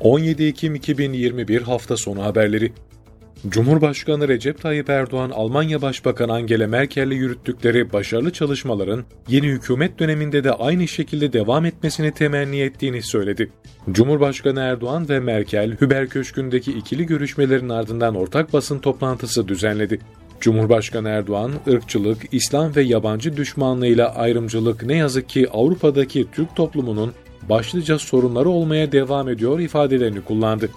17 Ekim 2021 hafta sonu haberleri. Cumhurbaşkanı Recep Tayyip Erdoğan, Almanya Başbakanı Angela Merkel'le yürüttükleri başarılı çalışmaların yeni hükümet döneminde de aynı şekilde devam etmesini temenni ettiğini söyledi. Cumhurbaşkanı Erdoğan ve Merkel, Hüber Köşkü'ndeki ikili görüşmelerin ardından ortak basın toplantısı düzenledi. Cumhurbaşkanı Erdoğan, ırkçılık, İslam ve yabancı düşmanlığıyla ayrımcılık ne yazık ki Avrupa'daki Türk toplumunun başlıca sorunları olmaya devam ediyor ifadelerini kullandı.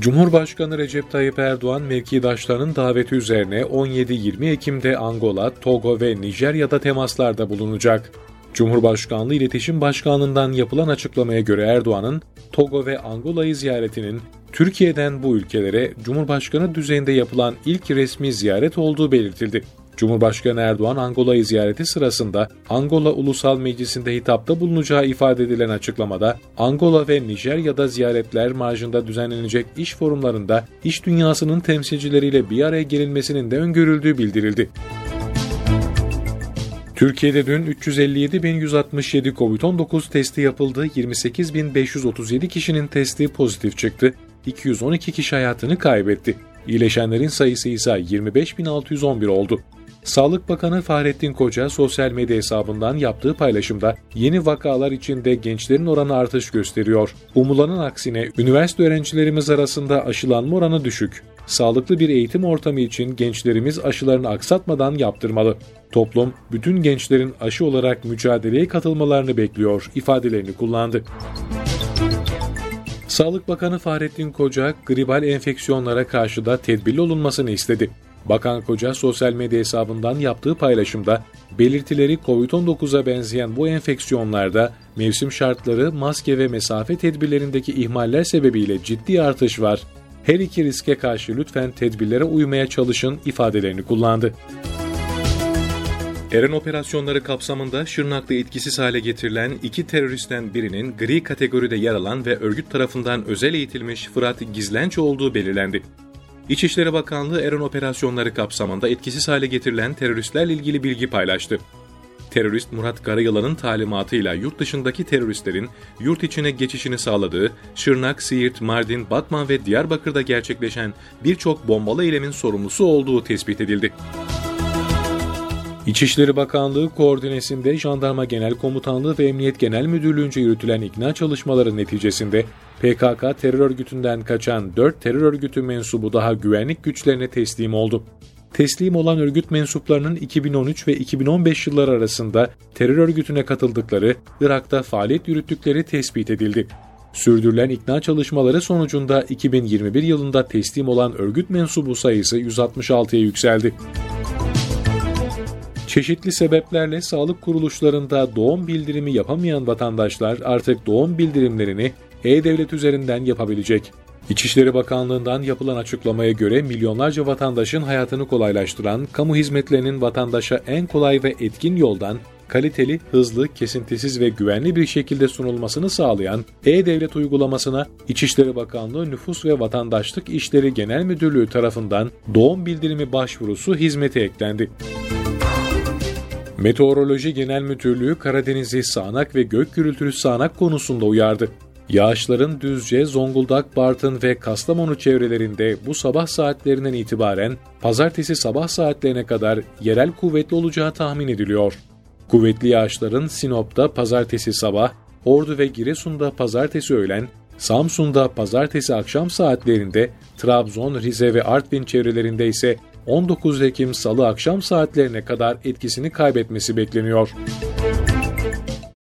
Cumhurbaşkanı Recep Tayyip Erdoğan mevkidaşlarının daveti üzerine 17-20 Ekim'de Angola, Togo ve Nijerya'da temaslarda bulunacak. Cumhurbaşkanlığı İletişim Başkanlığı'ndan yapılan açıklamaya göre Erdoğan'ın Togo ve Angola'yı ziyaretinin Türkiye'den bu ülkelere Cumhurbaşkanı düzeyinde yapılan ilk resmi ziyaret olduğu belirtildi. Cumhurbaşkanı Erdoğan Angola'yı ziyareti sırasında Angola Ulusal Meclisi'nde hitapta bulunacağı ifade edilen açıklamada Angola ve Nijerya'da ziyaretler marjında düzenlenecek iş forumlarında iş dünyasının temsilcileriyle bir araya gelinmesinin de öngörüldüğü bildirildi. Türkiye'de dün 357.167 COVID-19 testi yapıldı, 28.537 kişinin testi pozitif çıktı, 212 kişi hayatını kaybetti. İyileşenlerin sayısı ise 25.611 oldu. Sağlık Bakanı Fahrettin Koca sosyal medya hesabından yaptığı paylaşımda yeni vakalar içinde gençlerin oranı artış gösteriyor. Umulanın aksine üniversite öğrencilerimiz arasında aşılanma oranı düşük. Sağlıklı bir eğitim ortamı için gençlerimiz aşılarını aksatmadan yaptırmalı. Toplum bütün gençlerin aşı olarak mücadeleye katılmalarını bekliyor ifadelerini kullandı. Sağlık Bakanı Fahrettin Koca, gribal enfeksiyonlara karşı da tedbirli olunmasını istedi. Bakan Koca sosyal medya hesabından yaptığı paylaşımda belirtileri COVID-19'a benzeyen bu enfeksiyonlarda mevsim şartları, maske ve mesafe tedbirlerindeki ihmaller sebebiyle ciddi artış var. Her iki riske karşı lütfen tedbirlere uymaya çalışın ifadelerini kullandı. Eren operasyonları kapsamında Şırnak'ta etkisiz hale getirilen iki teröristten birinin gri kategoride yer alan ve örgüt tarafından özel eğitilmiş Fırat Gizlenç olduğu belirlendi. İçişleri Bakanlığı Eren operasyonları kapsamında etkisiz hale getirilen teröristlerle ilgili bilgi paylaştı. Terörist Murat Karayılan'ın talimatıyla yurt dışındaki teröristlerin yurt içine geçişini sağladığı, Şırnak, Siirt, Mardin, Batman ve Diyarbakır'da gerçekleşen birçok bombalı eylemin sorumlusu olduğu tespit edildi. İçişleri Bakanlığı koordinesinde Jandarma Genel Komutanlığı ve Emniyet Genel Müdürlüğü'nce yürütülen ikna çalışmaları neticesinde PKK terör örgütünden kaçan 4 terör örgütü mensubu daha güvenlik güçlerine teslim oldu. Teslim olan örgüt mensuplarının 2013 ve 2015 yılları arasında terör örgütüne katıldıkları, Irak'ta faaliyet yürüttükleri tespit edildi. Sürdürülen ikna çalışmaları sonucunda 2021 yılında teslim olan örgüt mensubu sayısı 166'ya yükseldi. Çeşitli sebeplerle sağlık kuruluşlarında doğum bildirimi yapamayan vatandaşlar artık doğum bildirimlerini e-Devlet üzerinden yapabilecek. İçişleri Bakanlığı'ndan yapılan açıklamaya göre milyonlarca vatandaşın hayatını kolaylaştıran kamu hizmetlerinin vatandaşa en kolay ve etkin yoldan kaliteli, hızlı, kesintisiz ve güvenli bir şekilde sunulmasını sağlayan e-Devlet uygulamasına İçişleri Bakanlığı Nüfus ve Vatandaşlık İşleri Genel Müdürlüğü tarafından doğum bildirimi başvurusu hizmete eklendi. Meteoroloji Genel Müdürlüğü Karadeniz'i sağanak ve gök gürültülü sağanak konusunda uyardı. Yağışların Düzce, Zonguldak, Bartın ve Kastamonu çevrelerinde bu sabah saatlerinden itibaren pazartesi sabah saatlerine kadar yerel kuvvetli olacağı tahmin ediliyor. Kuvvetli yağışların Sinop'ta pazartesi sabah, Ordu ve Giresun'da pazartesi öğlen, Samsun'da pazartesi akşam saatlerinde, Trabzon, Rize ve Artvin çevrelerinde ise 19 Ekim Salı akşam saatlerine kadar etkisini kaybetmesi bekleniyor.